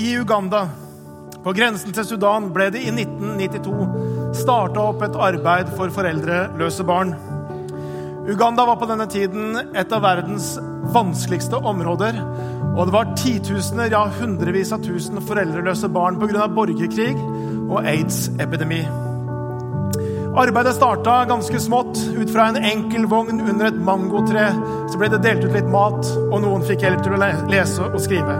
I Uganda, på grensen til Sudan, ble det i 1992 starta opp et arbeid for foreldreløse barn. Uganda var på denne tiden et av verdens vanskeligste områder. Og det var titusener, ja hundrevis av tusen foreldreløse barn pga. borgerkrig og aids-epidemi. Arbeidet starta ganske smått. Ut fra en enkel vogn under et mangotre så ble det delt ut litt mat, og noen fikk hjelp til å lese og skrive.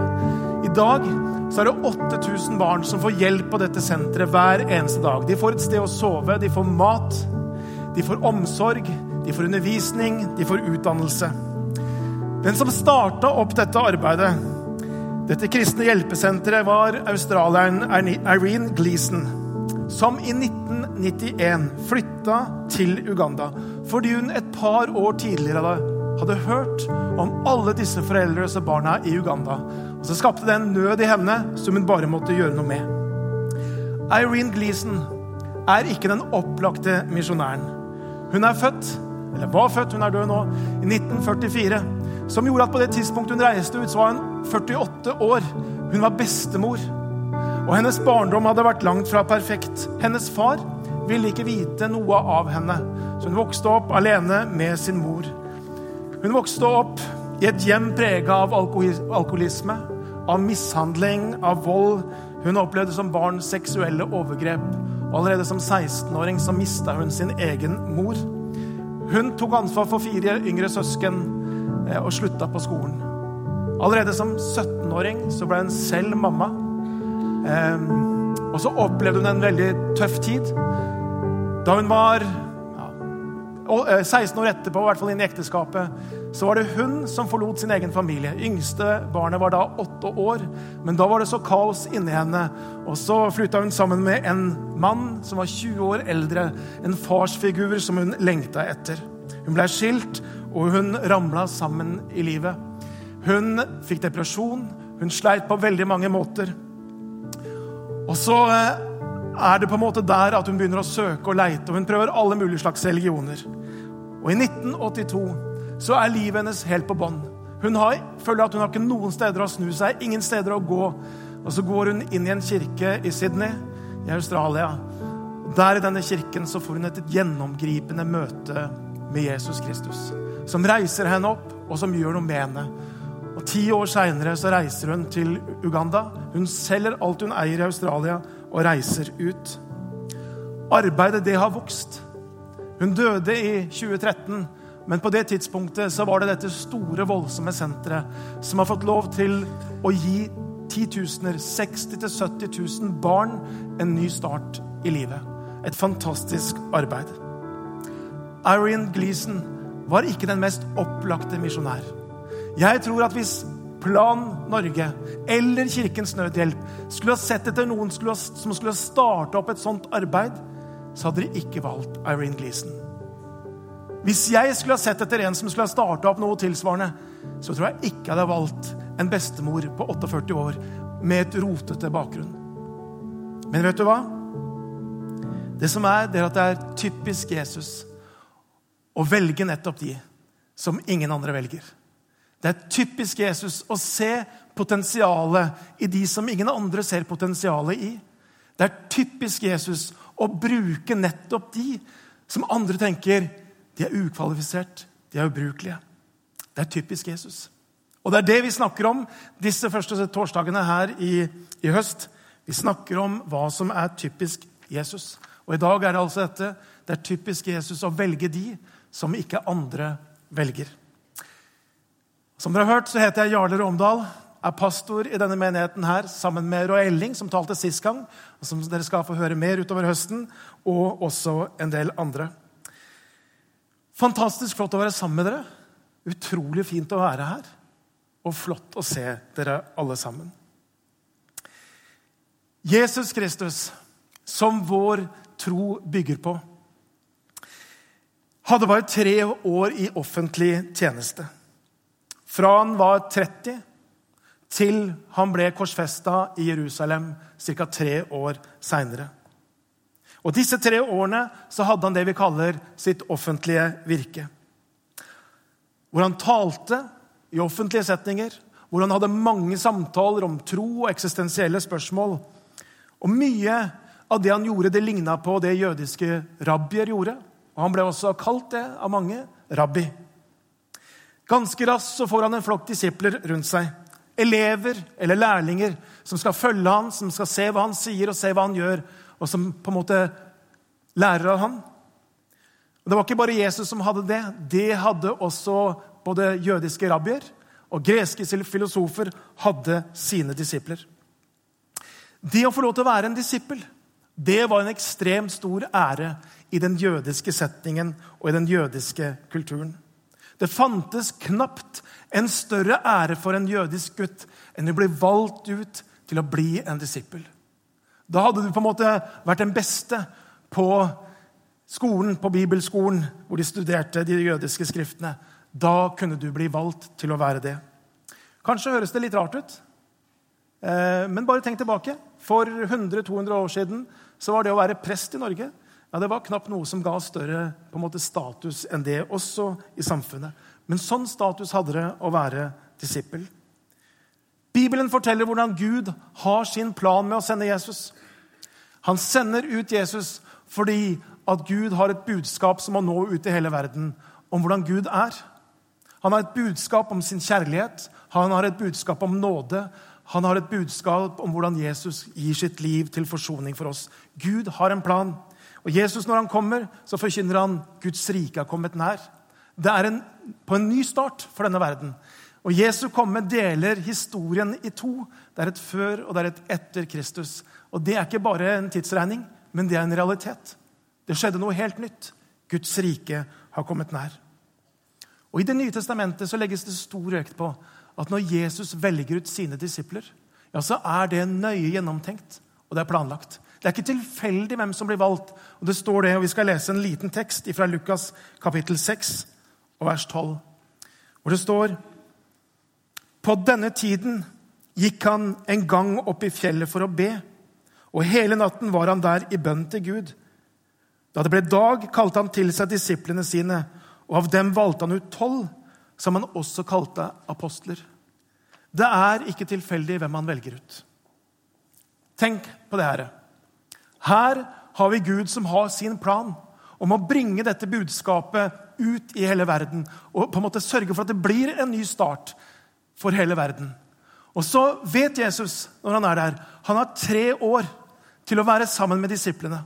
I dag så er det 8000 barn som får hjelp på dette senteret hver eneste dag. De får et sted å sove, de får mat, de får omsorg, de får undervisning, de får utdannelse. Den som starta opp dette arbeidet, dette kristne hjelpesenteret, var australieren Irene Gleeson, som i 1991 flytta til Uganda fordi hun et par år tidligere hadde hørt om alle disse foreldreløse barna i Uganda. Og Så skapte det en nød i henne som hun bare måtte gjøre noe med. Irene Gleason er ikke den opplagte misjonæren. Hun er født eller var født, hun er død nå, i 1944, som gjorde at på det tidspunktet hun reiste ut, så var hun 48 år. Hun var bestemor. Og hennes barndom hadde vært langt fra perfekt. Hennes far ville ikke vite noe av henne, så hun vokste opp alene med sin mor. Hun vokste opp i et hjem prega av alkoholisme, av mishandling, av vold. Hun opplevde som barn seksuelle overgrep. Allerede som 16-åring så mista hun sin egen mor. Hun tok ansvar for fire yngre søsken eh, og slutta på skolen. Allerede som 17-åring så ble hun selv mamma. Ehm, og så opplevde hun en veldig tøff tid. Da hun var 16 eh, år etterpå, i hvert fall inn i ekteskapet, så var det hun som forlot sin egen familie. Yngste barnet var da åtte år, men da var det så kaos inni henne. Og så flytta hun sammen med en mann som var 20 år eldre, en farsfigur som hun lengta etter. Hun blei skilt, og hun ramla sammen i livet. Hun fikk depresjon, hun sleit på veldig mange måter. Og så eh, er det på en måte der at hun begynner å søke og leite, og hun prøver alle mulige slags religioner. Og i 1982 så er livet hennes helt på bånn. Hun har, føler at hun har ikke noen steder å snu seg, ingen steder å gå. Og så går hun inn i en kirke i Sydney i Australia. Og Der i denne kirken så får hun et gjennomgripende møte med Jesus Kristus. Som reiser henne opp, og som gjør noe med henne. Og Ti år seinere reiser hun til Uganda. Hun selger alt hun eier i Australia, og reiser ut. Arbeidet, det har vokst. Hun døde i 2013, men på det tidspunktet så var det dette store, voldsomme senteret som har fått lov til å gi titusener, 60 000-70 000 barn en ny start i livet. Et fantastisk arbeid. Irene Gleason var ikke den mest opplagte misjonær. Jeg tror at hvis Plan Norge eller Kirkens Nødhjelp skulle ha sett etter noen som skulle ha starta opp et sånt arbeid, så hadde de ikke valgt Irene Gleason. Hvis jeg skulle ha sett etter en som skulle ha starta opp noe tilsvarende, så tror jeg ikke jeg hadde valgt en bestemor på 48 år med et rotete bakgrunn. Men vet du hva? Det som er, det er at det er typisk Jesus å velge nettopp de som ingen andre velger. Det er typisk Jesus å se potensialet i de som ingen andre ser potensialet i. Det er typisk Jesus å bruke nettopp de som andre tenker de er ukvalifisert, de er ubrukelige. Det er typisk Jesus. Og det er det vi snakker om disse første torsdagene her i, i høst. Vi snakker om hva som er typisk Jesus. Og i dag er det altså dette. Det er typisk Jesus å velge de som ikke andre velger. Som dere har hørt, så heter jeg Jarle Romdal. Er pastor i denne menigheten her sammen med Roy Elling, som talte sist gang. og Som dere skal få høre mer utover høsten, og også en del andre. Fantastisk flott å være sammen med dere. Utrolig fint å være her. Og flott å se dere alle sammen. Jesus Kristus, som vår tro bygger på hadde bare tre år i offentlig tjeneste. Fra han var 30 til han ble korsfesta i Jerusalem ca. tre år seinere. Og disse tre årene så hadde han det vi kaller sitt offentlige virke. Hvor han talte i offentlige setninger, hvor han hadde mange samtaler om tro og eksistensielle spørsmål. Og mye av det han gjorde, det ligna på det jødiske rabbier gjorde. Og han ble også kalt det av mange rabbi. Ganske raskt så får han en flokk disipler rundt seg. Elever eller lærlinger som skal følge han, som skal se hva han sier og se hva han gjør, og som på en måte lærer av han. Og Det var ikke bare Jesus som hadde det. Det hadde også både jødiske rabbier og greske filosofer hadde sine disipler. Det å få lov til å være en disippel det var en ekstremt stor ære i den jødiske setningen og i den jødiske kulturen. Det fantes knapt en større ære for en jødisk gutt enn å bli valgt ut til å bli en disippel. Da hadde du på en måte vært den beste på skolen, på bibelskolen, hvor de studerte de jødiske skriftene. Da kunne du bli valgt til å være det. Kanskje høres det litt rart ut, eh, men bare tenk tilbake. For 100-200 år siden så var det å være prest i Norge ja, det var knapt noe som ga større på en måte, status enn det, også i samfunnet. Men sånn status hadde det å være disippel. Bibelen forteller hvordan Gud har sin plan med å sende Jesus. Han sender ut Jesus fordi at Gud har et budskap som må nå ut i hele verden, om hvordan Gud er. Han har et budskap om sin kjærlighet, han har et budskap om nåde. Han har et budskap om hvordan Jesus gir sitt liv til forsoning for oss. Gud har en plan. Og Jesus, når han kommer, så forkynner han Guds rike har kommet nær. Det er en, på en ny start for denne verden. Og Jesu komme deler historien i to. Det er et før og det er et etter Kristus. Og Det er ikke bare en tidsregning, men det er en realitet. Det skjedde noe helt nytt. Guds rike har kommet nær. Og I Det nye testamentet så legges det stor økt på at når Jesus velger ut sine disipler, ja, så er det nøye gjennomtenkt, og det er planlagt. Det er ikke tilfeldig hvem som blir valgt. Og det står det, og Vi skal lese en liten tekst fra Lukas kapittel 6 og vers 12, hvor det står På denne tiden gikk han en gang opp i fjellet for å be, og hele natten var han der i bønn til Gud. Da det ble dag, kalte han til seg disiplene sine, og av dem valgte han ut tolv, som han også kalte apostler. Det er ikke tilfeldig hvem han velger ut. Tenk på det her. Her har vi Gud som har sin plan om å bringe dette budskapet ut i hele verden og på en måte sørge for at det blir en ny start for hele verden. Og så vet Jesus når han er der, han har tre år til å være sammen med disiplene.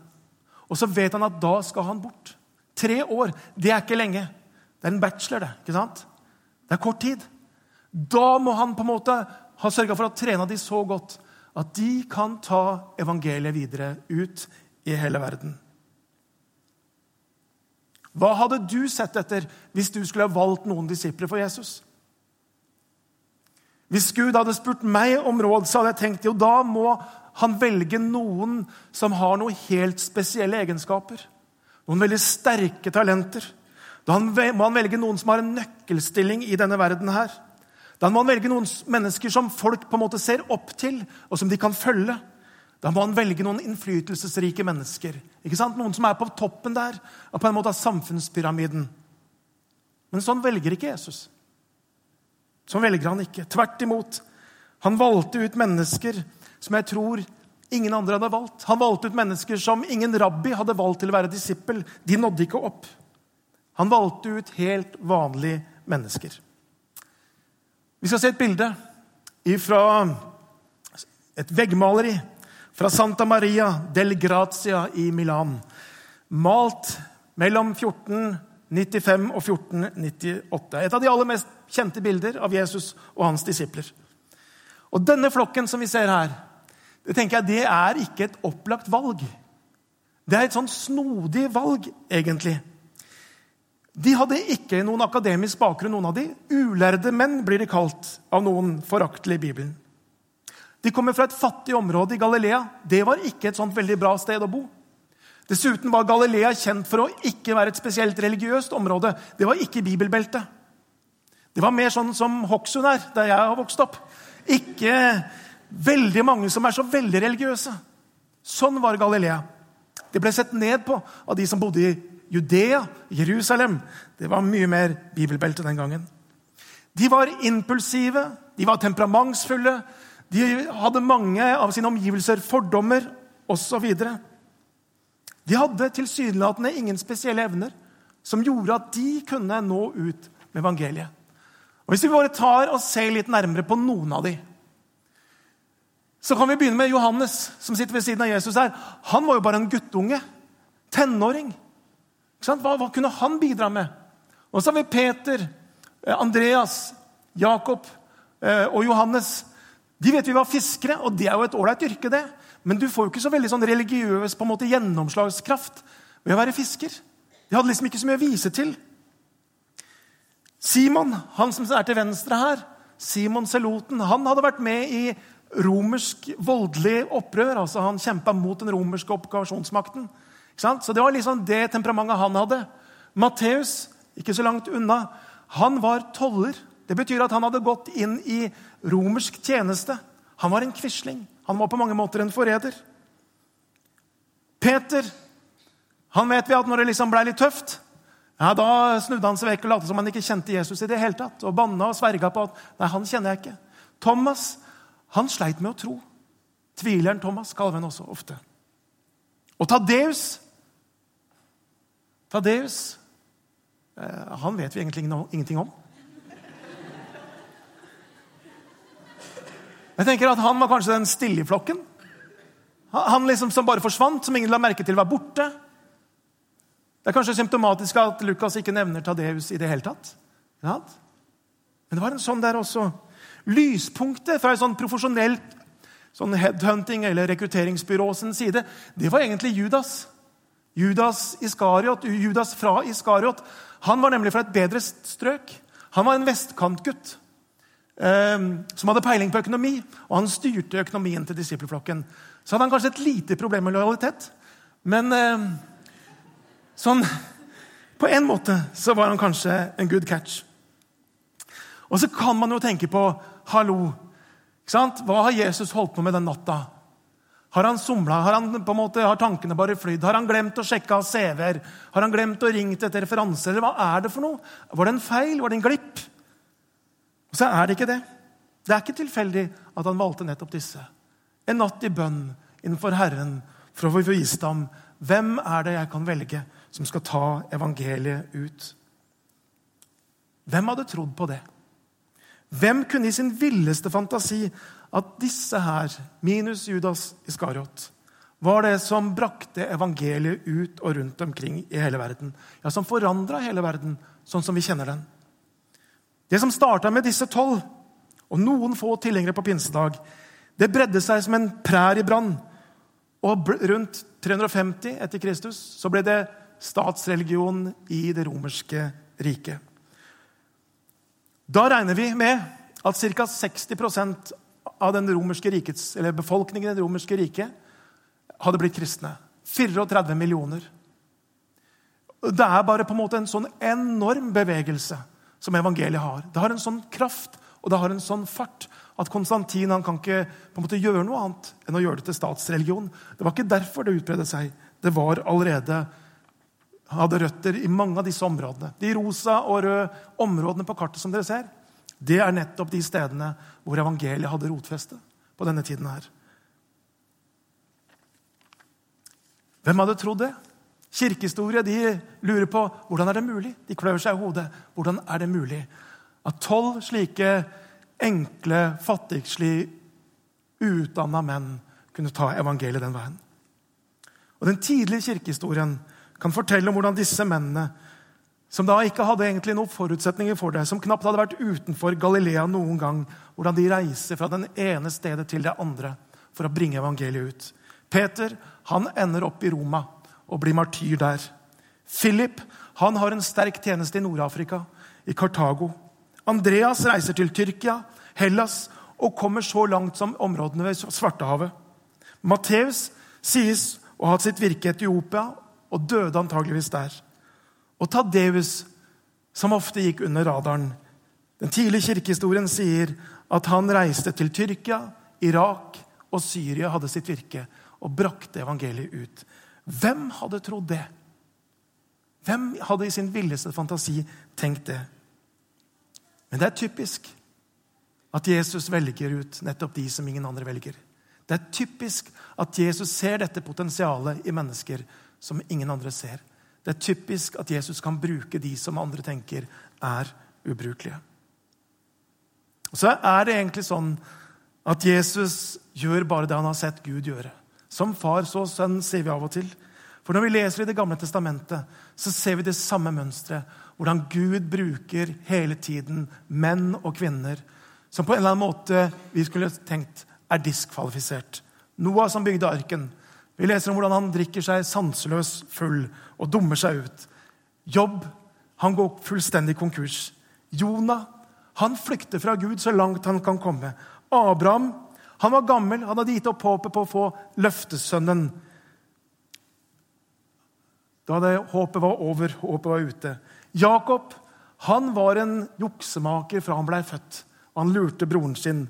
Og så vet han at da skal han bort. Tre år, det er ikke lenge. Det er en bachelor, det. ikke sant? Det er kort tid. Da må han på en måte ha sørga for å trene de så godt at de kan ta evangeliet videre ut i hele verden. Hva hadde du sett etter hvis du skulle ha valgt noen disipler for Jesus? Hvis Gud hadde spurt meg om råd, så hadde jeg tenkt jo da må han velge noen som har noen helt spesielle egenskaper. Noen veldig sterke talenter. Da må han velge noen som har en nøkkelstilling i denne verden her. Da må han velge noen mennesker som folk på en måte ser opp til, og som de kan følge. Da må han velge noen innflytelsesrike mennesker. Ikke sant? Noen som er på toppen der og på en måte av samfunnspyramiden. Men sånn velger ikke Jesus. Sånn velger han ikke. Tvert imot. Han valgte ut mennesker som jeg tror ingen andre hadde valgt. Han valgte ut mennesker som ingen rabbi hadde valgt til å være disippel. De nådde ikke opp. Han valgte ut helt vanlige mennesker. Vi skal se et bilde fra et veggmaleri fra Santa Maria del Grazia i Milan. Malt mellom 1495 og 1498. Et av de aller mest kjente bilder av Jesus og hans disipler. Og Denne flokken som vi ser her, det tenker jeg, det er ikke et opplagt valg. Det er et sånn snodig valg, egentlig. De hadde ikke noen akademisk bakgrunn, noen av de. Ulærde menn blir de kalt av noen foraktelig i Bibelen. De kommer fra et fattig område i Galilea. Det var ikke et sånt veldig bra sted å bo. Dessuten var Galilea kjent for å ikke være et spesielt religiøst område. Det var ikke bibelbeltet. Det var mer sånn som Hokksund er, der jeg har vokst opp. Ikke veldig mange som er så veldig religiøse. Sånn var Galilea. Det ble sett ned på av de som bodde i Judea, Jerusalem. Det var mye mer bibelbelte den gangen. De var impulsive, de var temperamentsfulle, de hadde mange av sine omgivelser fordommer osv. De hadde tilsynelatende ingen spesielle evner som gjorde at de kunne nå ut med evangeliet. Og Hvis vi bare tar og ser litt nærmere på noen av de, så kan vi begynne med Johannes, som sitter ved siden av Jesus her. Han var jo bare en guttunge. Tenåring. Hva, hva kunne han bidra med? Og så har vi Peter, eh, Andreas, Jakob eh, og Johannes. De vet vi var fiskere, og det er jo et ålreit yrke, det. Men du får jo ikke så veldig sånn religiøs på en måte gjennomslagskraft ved å være fisker. De hadde liksom ikke så mye å vise til. Simon, han som er til venstre her, Simon Seloten, han hadde vært med i romersk voldelig opprør. altså Han kjempa mot den romerske okkupasjonsmakten. Så Det var liksom det temperamentet han hadde. Matteus, ikke så langt unna, han var toller. Det betyr at han hadde gått inn i romersk tjeneste. Han var en quisling. Han var på mange måter en forræder. Peter han vet vi at når det liksom ble litt tøft, ja, da snudde han seg vekk og lot som han ikke kjente Jesus i det hele tatt. Og banna og sverga på at nei, han kjenner jeg ikke. Thomas han sleit med å tro. Tvileren Thomas kaller vi ham også ofte. Og Tadeus Tadeus eh, han vet vi egentlig ingenting om. Jeg tenker at Han var kanskje den stille i flokken. Han liksom som bare forsvant, som ingen la merke til var borte. Det er kanskje symptomatisk at Lukas ikke nevner Tadeus i det hele tatt. Men det var en sånn der også. Lyspunktet fra et sånn profesjonelt sånn headhunting eller rekrutteringsbyrå sin side, det var egentlig Judas. Judas Iskariot, Judas fra Iskariot. Han var nemlig fra et bedre strøk. Han var en vestkantgutt eh, som hadde peiling på økonomi, og han styrte økonomien til disippelflokken. Så hadde han kanskje et lite problem med lojalitet, men eh, Sånn På en måte så var han kanskje en good catch. Og så kan man jo tenke på Hallo, hva har Jesus holdt på med den natta? Har han somla? Har, han måte, har tankene bare flydd? Har han glemt å sjekke av CV-er? Har han glemt å ringe etter referanser? Eller hva er det for noe? Var det en feil? Var det en glipp? Og så er det ikke det. Det er ikke tilfeldig at han valgte nettopp disse. En natt i bønn innenfor Herren for å få visdom. Hvem er det jeg kan velge som skal ta evangeliet ut. Hvem hadde trodd på det? Hvem kunne i sin villeste fantasi at disse her, minus Judas Iskariot, var det som brakte evangeliet ut og rundt omkring i hele verden? Ja, Som forandra hele verden sånn som vi kjenner den. Det som starta med disse tolv og noen få tilhengere på pinsedag, det bredde seg som en præriebrann. Og rundt 350 etter Kristus så ble det statsreligion i det romerske riket. Da regner vi med at ca. 60% av den rikets, befolkningen i det romerske riket hadde blitt kristne. 34 millioner. Det er bare på en måte en sånn enorm bevegelse som evangeliet har. Det har en sånn kraft og det har en sånn fart at Konstantin han kan ikke på en måte gjøre noe annet enn å gjøre det til statsreligion. Det var ikke derfor det utbredde seg. Det var allerede hadde røtter i mange av disse områdene. De rosa og røde områdene på kartet som dere ser, det er nettopp de stedene hvor evangeliet hadde rotfeste på denne tiden her. Hvem hadde trodd det? Kirkehistorie de lurer på hvordan er det mulig. De klør seg i hodet. Hvordan er det mulig at tolv slike enkle, fattigslig utdanna menn kunne ta evangeliet den veien? Og Den tidlige kirkehistorien kan fortelle om hvordan disse mennene, som da ikke hadde egentlig noen forutsetninger for det, som knapt hadde vært utenfor Galilea noen gang, hvordan de reiser fra den ene stedet til det andre for å bringe evangeliet ut. Peter han ender opp i Roma og blir martyr der. Philip han har en sterk tjeneste i Nord-Afrika, i Kartago. Andreas reiser til Tyrkia, Hellas og kommer så langt som områdene ved Svartehavet. Matteus sies å ha hatt sitt virke i Etiopia og døde antageligvis der. Og Tadeus, som ofte gikk under radaren Den tidlige kirkehistorien sier at han reiste til Tyrkia, Irak og Syria hadde sitt virke og brakte evangeliet ut. Hvem hadde trodd det? Hvem hadde i sin villeste fantasi tenkt det? Men det er typisk at Jesus velger ut nettopp de som ingen andre velger. Det er typisk at Jesus ser dette potensialet i mennesker som ingen andre ser. Det er typisk at Jesus kan bruke de som andre tenker er ubrukelige. Og så er det egentlig sånn at Jesus gjør bare det han har sett Gud gjøre. Som far, så sønn, sier vi av og til. For når vi leser i Det gamle testamentet, så ser vi det samme mønsteret. Hvordan Gud bruker hele tiden menn og kvinner som på en eller annen måte vi skulle tenkt er diskvalifisert. Noah som bygde arken. Vi leser om hvordan han drikker seg sanseløs full og dummer seg ut. Jobb han går fullstendig konkurs. Jonah han flykter fra Gud så langt han kan komme. Abraham han var gammel, han hadde gitt opp håpet på å få løftesønnen. Da det håpet var over, håpet var ute. Jakob han var en juksemaker fra han blei født, han lurte broren sin.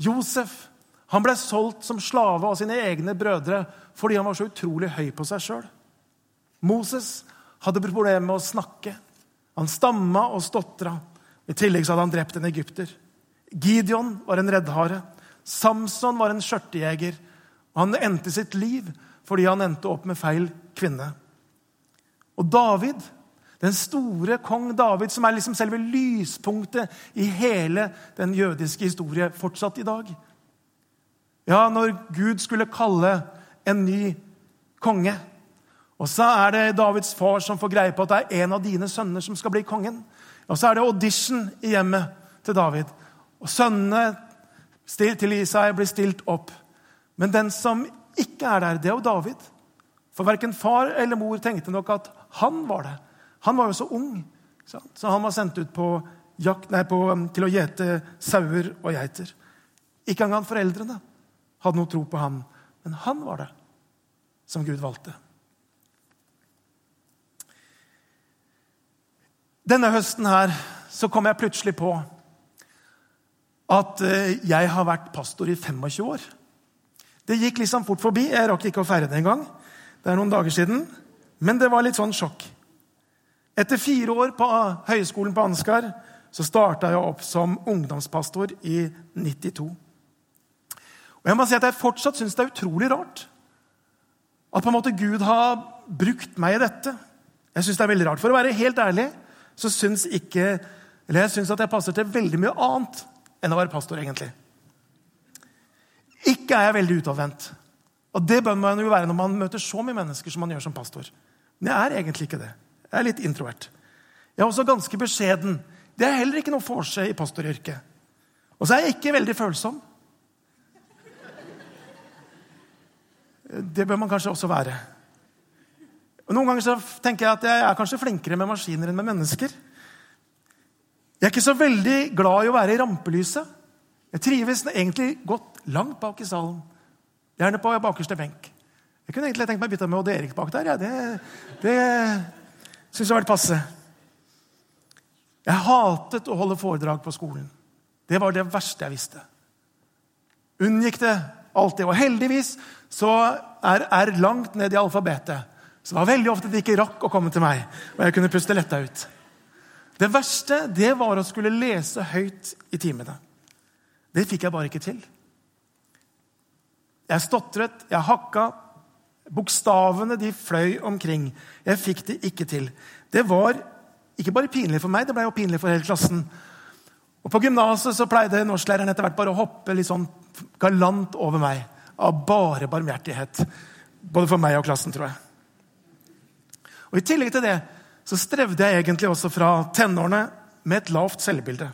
Josef han ble solgt som slave av sine egne brødre fordi han var så utrolig høy på seg sjøl. Moses hadde problemer med å snakke. Han stamma og stotra. I tillegg hadde han drept en egypter. Gideon var en reddhare. Samson var en skjørtejeger. Han endte sitt liv fordi han endte opp med feil kvinne. Og David, den store kong David, som er liksom selve lyspunktet i hele den jødiske historie fortsatt i dag. Ja, når Gud skulle kalle en ny konge, og så er det Davids far som får greie på at det er en av dine sønner som skal bli kongen. Og så er det audition i hjemmet til David. Og sønnene til Isai blir stilt opp. Men den som ikke er der, det er jo David. For verken far eller mor tenkte nok at han var det. Han var jo så ung, så han var sendt ut på jakt, nei, på, til å gjete sauer og geiter. Ikke engang foreldrene hadde noe tro på ham. Men han var det som Gud valgte. Denne høsten her så kom jeg plutselig på at eh, jeg har vært pastor i 25 år. Det gikk liksom fort forbi. Jeg rakk ikke å feire det engang. Det er noen dager siden. Men det var litt sånn sjokk. Etter fire år på høyskolen på Ansgar så starta jeg opp som ungdomspastor i 92. Og jeg må si at jeg fortsatt syns det er utrolig rart at på en måte Gud har brukt meg i dette. Jeg synes det er veldig rart. For å være helt ærlig så syns ikke eller jeg synes at jeg passer til veldig mye annet enn å være pastor, egentlig. Ikke er jeg veldig utadvendt. Og det bør man jo være når man møter så mye mennesker som man gjør som pastor. Men jeg er egentlig ikke det. Jeg er litt introvert. Jeg er også ganske beskjeden. Det er heller ikke noe forse i pastoryrket. Og så er jeg ikke veldig følsom. Det bør man kanskje også være. Og Noen ganger så tenker jeg at jeg er kanskje flinkere med maskiner enn med mennesker. Jeg er ikke så veldig glad i å være i rampelyset. Jeg trives egentlig godt langt bak i salen. Gjerne på bakerste benk. Jeg kunne egentlig tenkt meg å bytte med Odd Erik bak der. Ja, det det syns jeg har vært passe. Jeg hatet å holde foredrag på skolen. Det var det verste jeg visste. Unngikk det alltid. Og heldigvis så er R langt ned i alfabetet. Så det var veldig ofte de ikke rakk å komme til meg, og jeg kunne puste letta ut. Det verste det var å skulle lese høyt i timene. Det fikk jeg bare ikke til. Jeg stotret, jeg hakka. Bokstavene de fløy omkring. Jeg fikk det ikke til. Det var ikke bare pinlig for meg, det ble jo pinlig for hele klassen. Og På gymnaset pleide norsklæreren etter hvert bare å hoppe litt sånn galant over meg av bare barmhjertighet. Både for meg og klassen, tror jeg. Og I tillegg til det så strevde jeg egentlig også fra tenårene med et lavt selvbilde.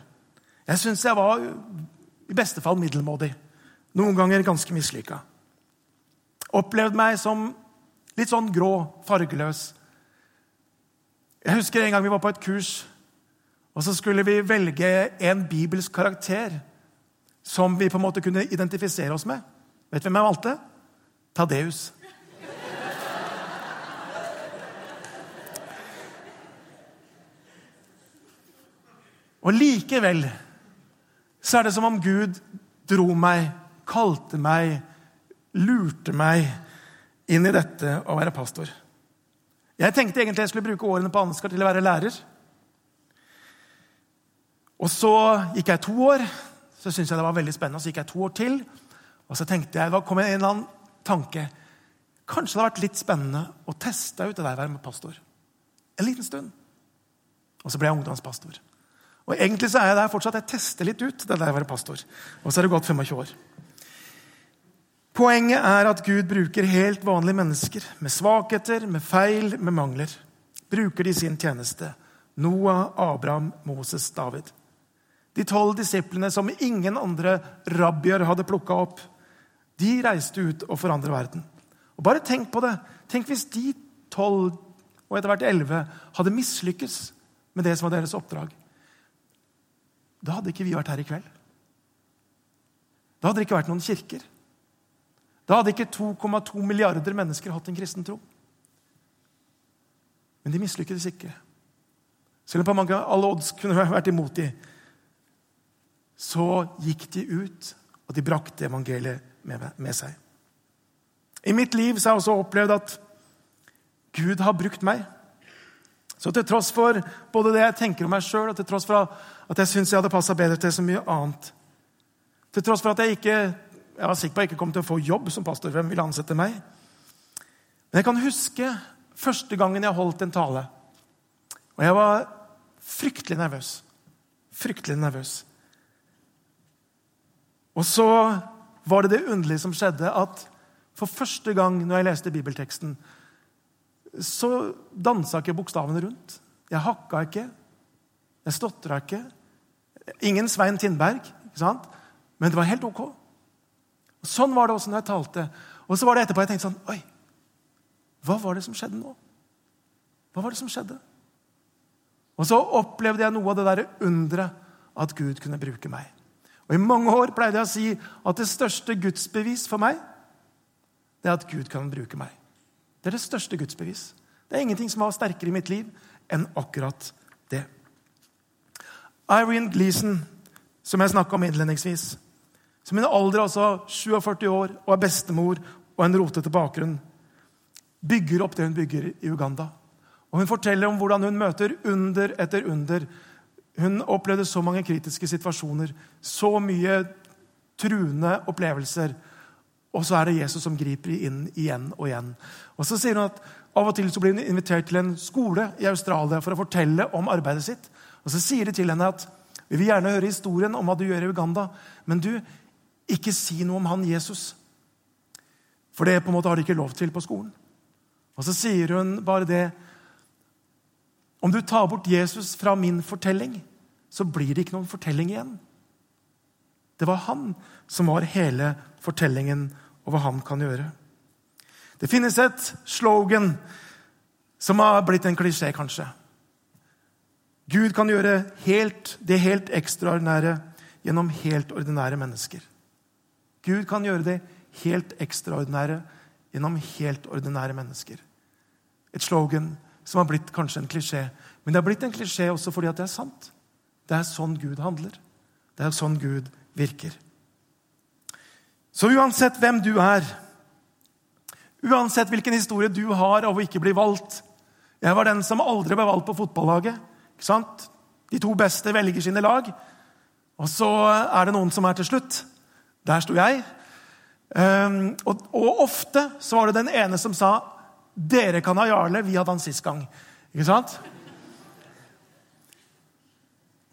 Jeg syns jeg var i beste fall middelmådig. Noen ganger ganske mislykka. Opplevde meg som litt sånn grå, fargeløs. Jeg husker en gang vi var på et kurs, og så skulle vi velge en bibelsk karakter som vi på en måte kunne identifisere oss med. Vet du hvem jeg valgte? Tadeus. Og likevel så er det som om Gud dro meg, kalte meg, lurte meg inn i dette å være pastor. Jeg tenkte egentlig jeg skulle bruke årene på Ansgar til å være lærer. Og så gikk jeg to år. Så syntes jeg det var veldig spennende. Så gikk jeg to år til. Og så tenkte jeg, det kom en eller annen tanke. Kanskje det hadde vært litt spennende å teste ut det der å være med pastor. En liten stund. Og så ble jeg ungdomspastor. Og egentlig så er jeg der fortsatt. Jeg tester litt ut det der å være pastor. Og så er det gått 25 år. Poenget er at Gud bruker helt vanlige mennesker med svakheter, med feil, med mangler. Bruker de sin tjeneste. Noah, Abraham, Moses, David. De tolv disiplene som ingen andre rabbier hadde plukka opp, de reiste ut og forandret verden. Og Bare tenk på det. Tenk hvis de tolv og etter hvert elleve hadde mislykkes med det som var deres oppdrag. Da hadde ikke vi vært her i kveld. Da hadde det ikke vært noen kirker. Da hadde ikke 2,2 milliarder mennesker hatt en kristen tro. Men de mislykkes ikke. Selv om på mange alle odds kunne vært imot dem, så gikk de ut, og de brakte evangeliet med, seg. I mitt liv har jeg også opplevd at Gud har brukt meg. Så til tross for både det jeg tenker om meg sjøl, og til tross for at jeg syns jeg hadde passa bedre til så mye annet Til tross for at jeg ikke jeg var sikker på at jeg ikke kom til å få jobb som pastor. Hvem ville ansette meg? Men jeg kan huske første gangen jeg holdt en tale. Og jeg var fryktelig nervøs. Fryktelig nervøs. Og så var det det underlige som skjedde, at for første gang når jeg leste bibelteksten, så dansa ikke bokstavene rundt. Jeg hakka ikke. Jeg stotra ikke. Ingen Svein Tindberg, ikke sant? men det var helt ok. Sånn var det også når jeg talte. Og så var det etterpå jeg tenkte sånn Oi, hva var det som skjedde nå? Hva var det som skjedde? Og så opplevde jeg noe av det derre underet at Gud kunne bruke meg. Og I mange år pleide jeg å si at det største gudsbevis for meg, det er at Gud kan bruke meg. Det er det største gudsbevis. Det er ingenting som var sterkere i mitt liv enn akkurat det. Irene Gleason, som jeg snakka om innledningsvis, som i en alder altså 47 år og er bestemor og en rotete bakgrunn, bygger opp det hun bygger i Uganda. Og Hun forteller om hvordan hun møter under etter under hun opplevde så mange kritiske situasjoner, så mye truende opplevelser. Og så er det Jesus som griper inn igjen og igjen. Og så sier hun at Av og til så blir hun invitert til en skole i Australia for å fortelle om arbeidet sitt. Og Så sier de til henne at vi vil gjerne høre historien om hva du gjør i Uganda, men du, ikke si noe om han Jesus. For det på en måte har de ikke lov til på skolen. Og så sier hun bare det om du tar bort Jesus fra min fortelling, så blir det ikke noen fortelling igjen. Det var han som var hele fortellingen og hva han kan gjøre. Det finnes et slogan som har blitt en klisjé, kanskje. Gud kan gjøre helt, det helt ekstraordinære gjennom helt ordinære mennesker. Gud kan gjøre det helt ekstraordinære gjennom helt ordinære mennesker. Et slogan som har blitt kanskje en klisjé. Men det har blitt en klisjé også fordi at det er sant. Det er sånn Gud handler. Det er sånn Gud virker. Så uansett hvem du er, uansett hvilken historie du har av å ikke bli valgt Jeg var den som aldri ble valgt på fotballaget. ikke sant? De to beste velger sine lag. Og så er det noen som er til slutt. Der sto jeg. Og, og ofte så var det den ene som sa dere kan ha Jarle, vi hadde han sist gang. Ikke sant?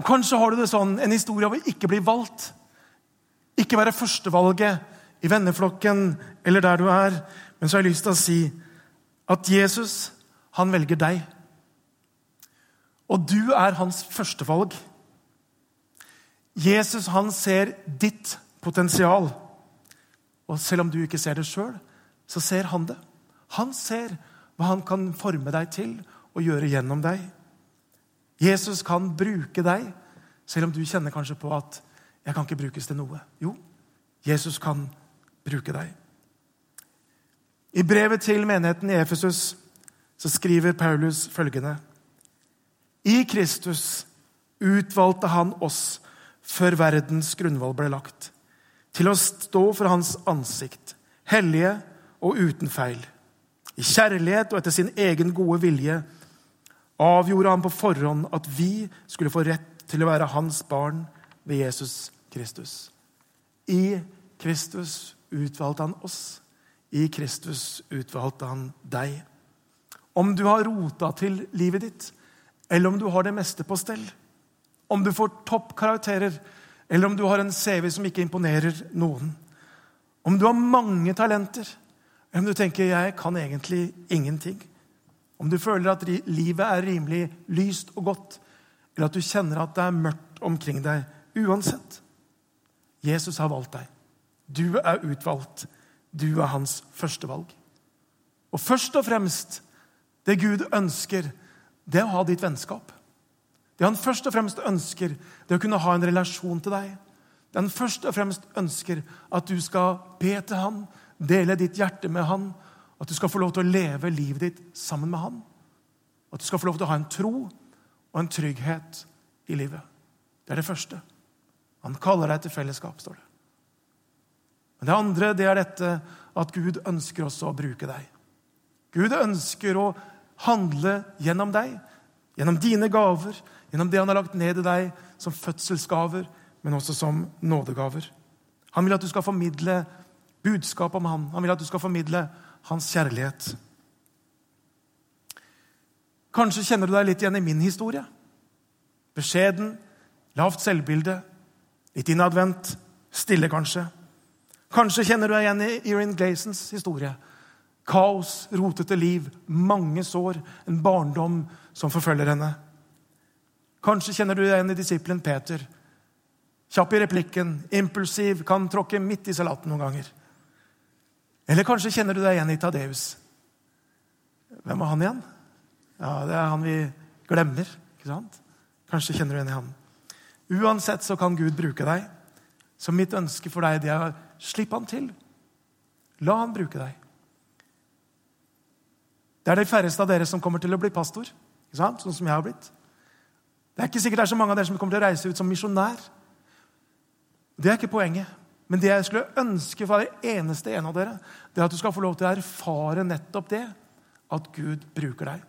Og Kanskje har du det sånn, en historie av å ikke bli valgt. Ikke være førstevalget i venneflokken eller der du er. Men så har jeg lyst til å si at Jesus, han velger deg. Og du er hans førstevalg. Jesus, han ser ditt potensial. Og selv om du ikke ser det sjøl, så ser han det. Han ser hva han kan forme deg til og gjøre gjennom deg. Jesus kan bruke deg, selv om du kjenner kanskje på at 'jeg kan ikke brukes til noe'. Jo, Jesus kan bruke deg. I brevet til menigheten i Efesus så skriver Paulus følgende.: I Kristus utvalgte han oss før verdens grunnvoll ble lagt, til å stå for hans ansikt, hellige og uten feil. I kjærlighet og etter sin egen gode vilje avgjorde han på forhånd at vi skulle få rett til å være hans barn ved Jesus Kristus. I Kristus utvalgte han oss. I Kristus utvalgte han deg. Om du har rota til livet ditt, eller om du har det meste på stell. Om du får toppkarakterer, eller om du har en CV som ikke imponerer noen. Om du har mange talenter, om du tenker 'jeg kan egentlig ingenting'. Om du føler at livet er rimelig lyst og godt, eller at du kjenner at det er mørkt omkring deg. Uansett. Jesus har valgt deg. Du er utvalgt. Du er hans førstevalg. Og først og fremst det Gud ønsker, det er å ha ditt vennskap. Det han først og fremst ønsker, det er å kunne ha en relasjon til deg. Det han først og fremst ønsker, at du skal be til han, dele ditt hjerte med han, at du skal få lov til å leve livet ditt sammen med han. At du skal få lov til å ha en tro og en trygghet i livet. Det er det første. Han kaller deg til fellesskap, står det. Men det andre det er dette at Gud ønsker også å bruke deg. Gud ønsker å handle gjennom deg, gjennom dine gaver, gjennom det han har lagt ned i deg som fødselsgaver, men også som nådegaver. Han vil at du skal formidle budskap om han. Han vil at du skal formidle hans kjærlighet. Kanskje kjenner du deg litt igjen i min historie. Beskjeden, lavt selvbilde, litt innadvendt, stille kanskje. Kanskje kjenner du deg igjen i Erin Glazens historie. Kaos, rotete liv, mange sår, en barndom som forfølger henne. Kanskje kjenner du deg igjen i disippelen Peter. Kjapp i replikken, impulsiv, kan tråkke midt i salaten noen ganger. Eller kanskje kjenner du deg igjen i Tadeus. Hvem er han igjen? Ja, Det er han vi glemmer. ikke sant? Kanskje kjenner du igjen i han. Uansett så kan Gud bruke deg. Så mitt ønske for deg det er å slippe han til. La han bruke deg. Det er de færreste av dere som kommer til å bli pastor, ikke sant? sånn som jeg har blitt. Det er ikke sikkert det er så mange av dere som kommer til å reise ut som misjonær. Det er ikke poenget. Men det jeg skulle ønske for hver eneste en av dere, det er at du skal få lov til å erfare nettopp det. At Gud bruker deg.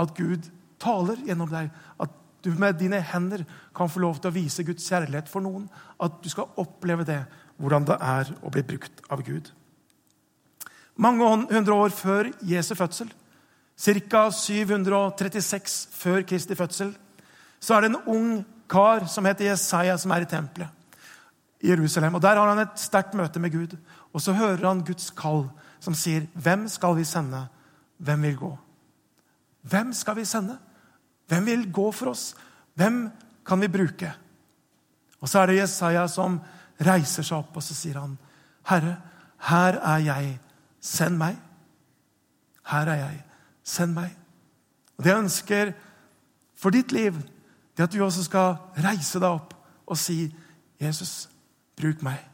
At Gud taler gjennom deg. At du med dine hender kan få lov til å vise Guds kjærlighet for noen. At du skal oppleve det, hvordan det er å bli brukt av Gud. Mange hundre år før Jesu fødsel, ca. 736 før Kristi fødsel, så er det en ung kar som heter Jesaja, som er i tempelet Jerusalem. Og Der har han et sterkt møte med Gud. Og så hører han Guds kall, som sier, 'Hvem skal vi sende? Hvem vil gå?' Hvem skal vi sende? Hvem vil gå for oss? Hvem kan vi bruke? Og så er det Jesaja som reiser seg opp, og så sier han, 'Herre, her er jeg. Send meg.' Her er jeg. Send meg. Og Det jeg ønsker for ditt liv, det er at du også skal reise deg opp og si, 'Jesus, bruk meg.'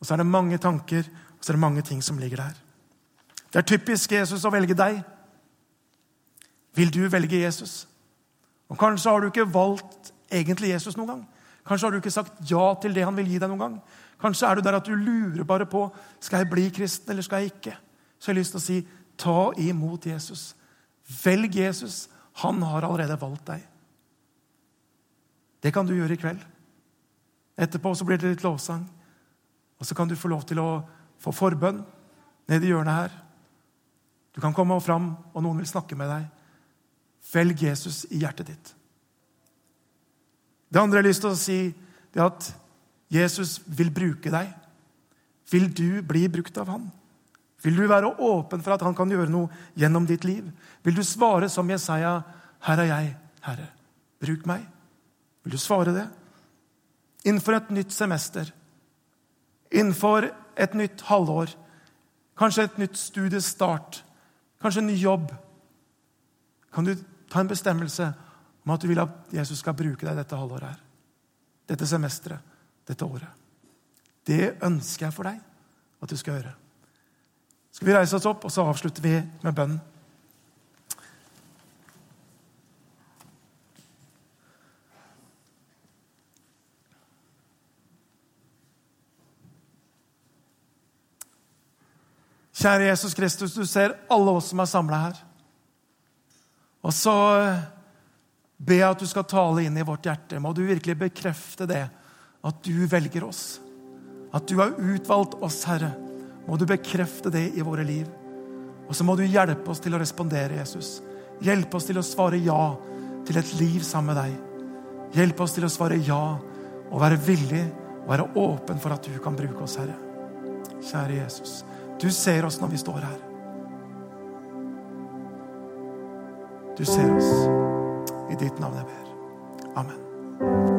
Og så er det mange tanker og så er det mange ting som ligger der. Det er typisk Jesus å velge deg. Vil du velge Jesus? Og Kanskje har du ikke valgt egentlig Jesus noen gang. Kanskje har du ikke sagt ja til det han vil gi deg noen gang. Kanskje er du der at du lurer bare på skal jeg bli kristen eller skal jeg ikke. Så jeg har lyst til å si ta imot Jesus. Velg Jesus. Han har allerede valgt deg. Det kan du gjøre i kveld. Etterpå så blir det litt lovsang. Og så kan du få lov til å få forbønn nede i hjørnet her. Du kan komme fram, og noen vil snakke med deg. Velg Jesus i hjertet ditt. Det andre jeg har lyst til å si, det er at Jesus vil bruke deg. Vil du bli brukt av han? Vil du være åpen for at han kan gjøre noe gjennom ditt liv? Vil du svare som Jesaja, 'Her er jeg, Herre. Bruk meg.' Vil du svare det? Innenfor et nytt semester, innenfor et nytt halvår, kanskje et nytt studiestart, kanskje en ny jobb, kan du Ta en bestemmelse om at du vil at Jesus skal bruke deg dette halvåret her. Dette semesteret, dette året. Det ønsker jeg for deg at du skal gjøre. Skal vi reise oss opp, og så avslutter vi med bønnen. Kjære Jesus Kristus, du ser alle oss som er samla her. Og så be at du skal tale inn i vårt hjerte. Må du virkelig bekrefte det, at du velger oss. At du har utvalgt oss, Herre. Må du bekrefte det i våre liv. Og så må du hjelpe oss til å respondere, Jesus. Hjelpe oss til å svare ja til et liv sammen med deg. Hjelpe oss til å svare ja og være villig og være åpen for at du kan bruke oss, Herre. Kjære Jesus, du ser oss når vi står her. Du ser oss. I ditt navn jeg ber. Amen.